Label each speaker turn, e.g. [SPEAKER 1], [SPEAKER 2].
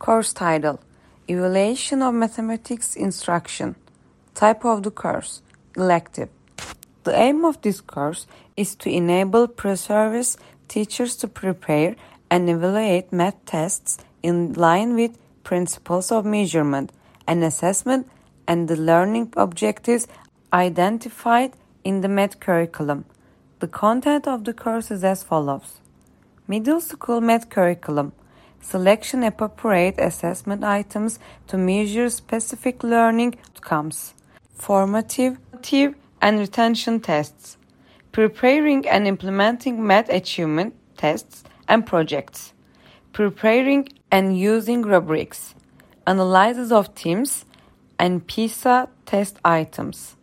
[SPEAKER 1] Course title Evaluation of Mathematics Instruction. Type of the course Elective. The aim of this course is to enable pre-service teachers to prepare and evaluate math tests in line with principles of measurement and assessment and the learning objectives identified in the math curriculum. The content of the course is as follows. Middle School Math Curriculum Selection appropriate assessment items to measure specific learning outcomes. Formative and retention tests. Preparing and implementing math achievement tests and projects. Preparing and using rubrics. Analysis of TIMSS and PISA test items.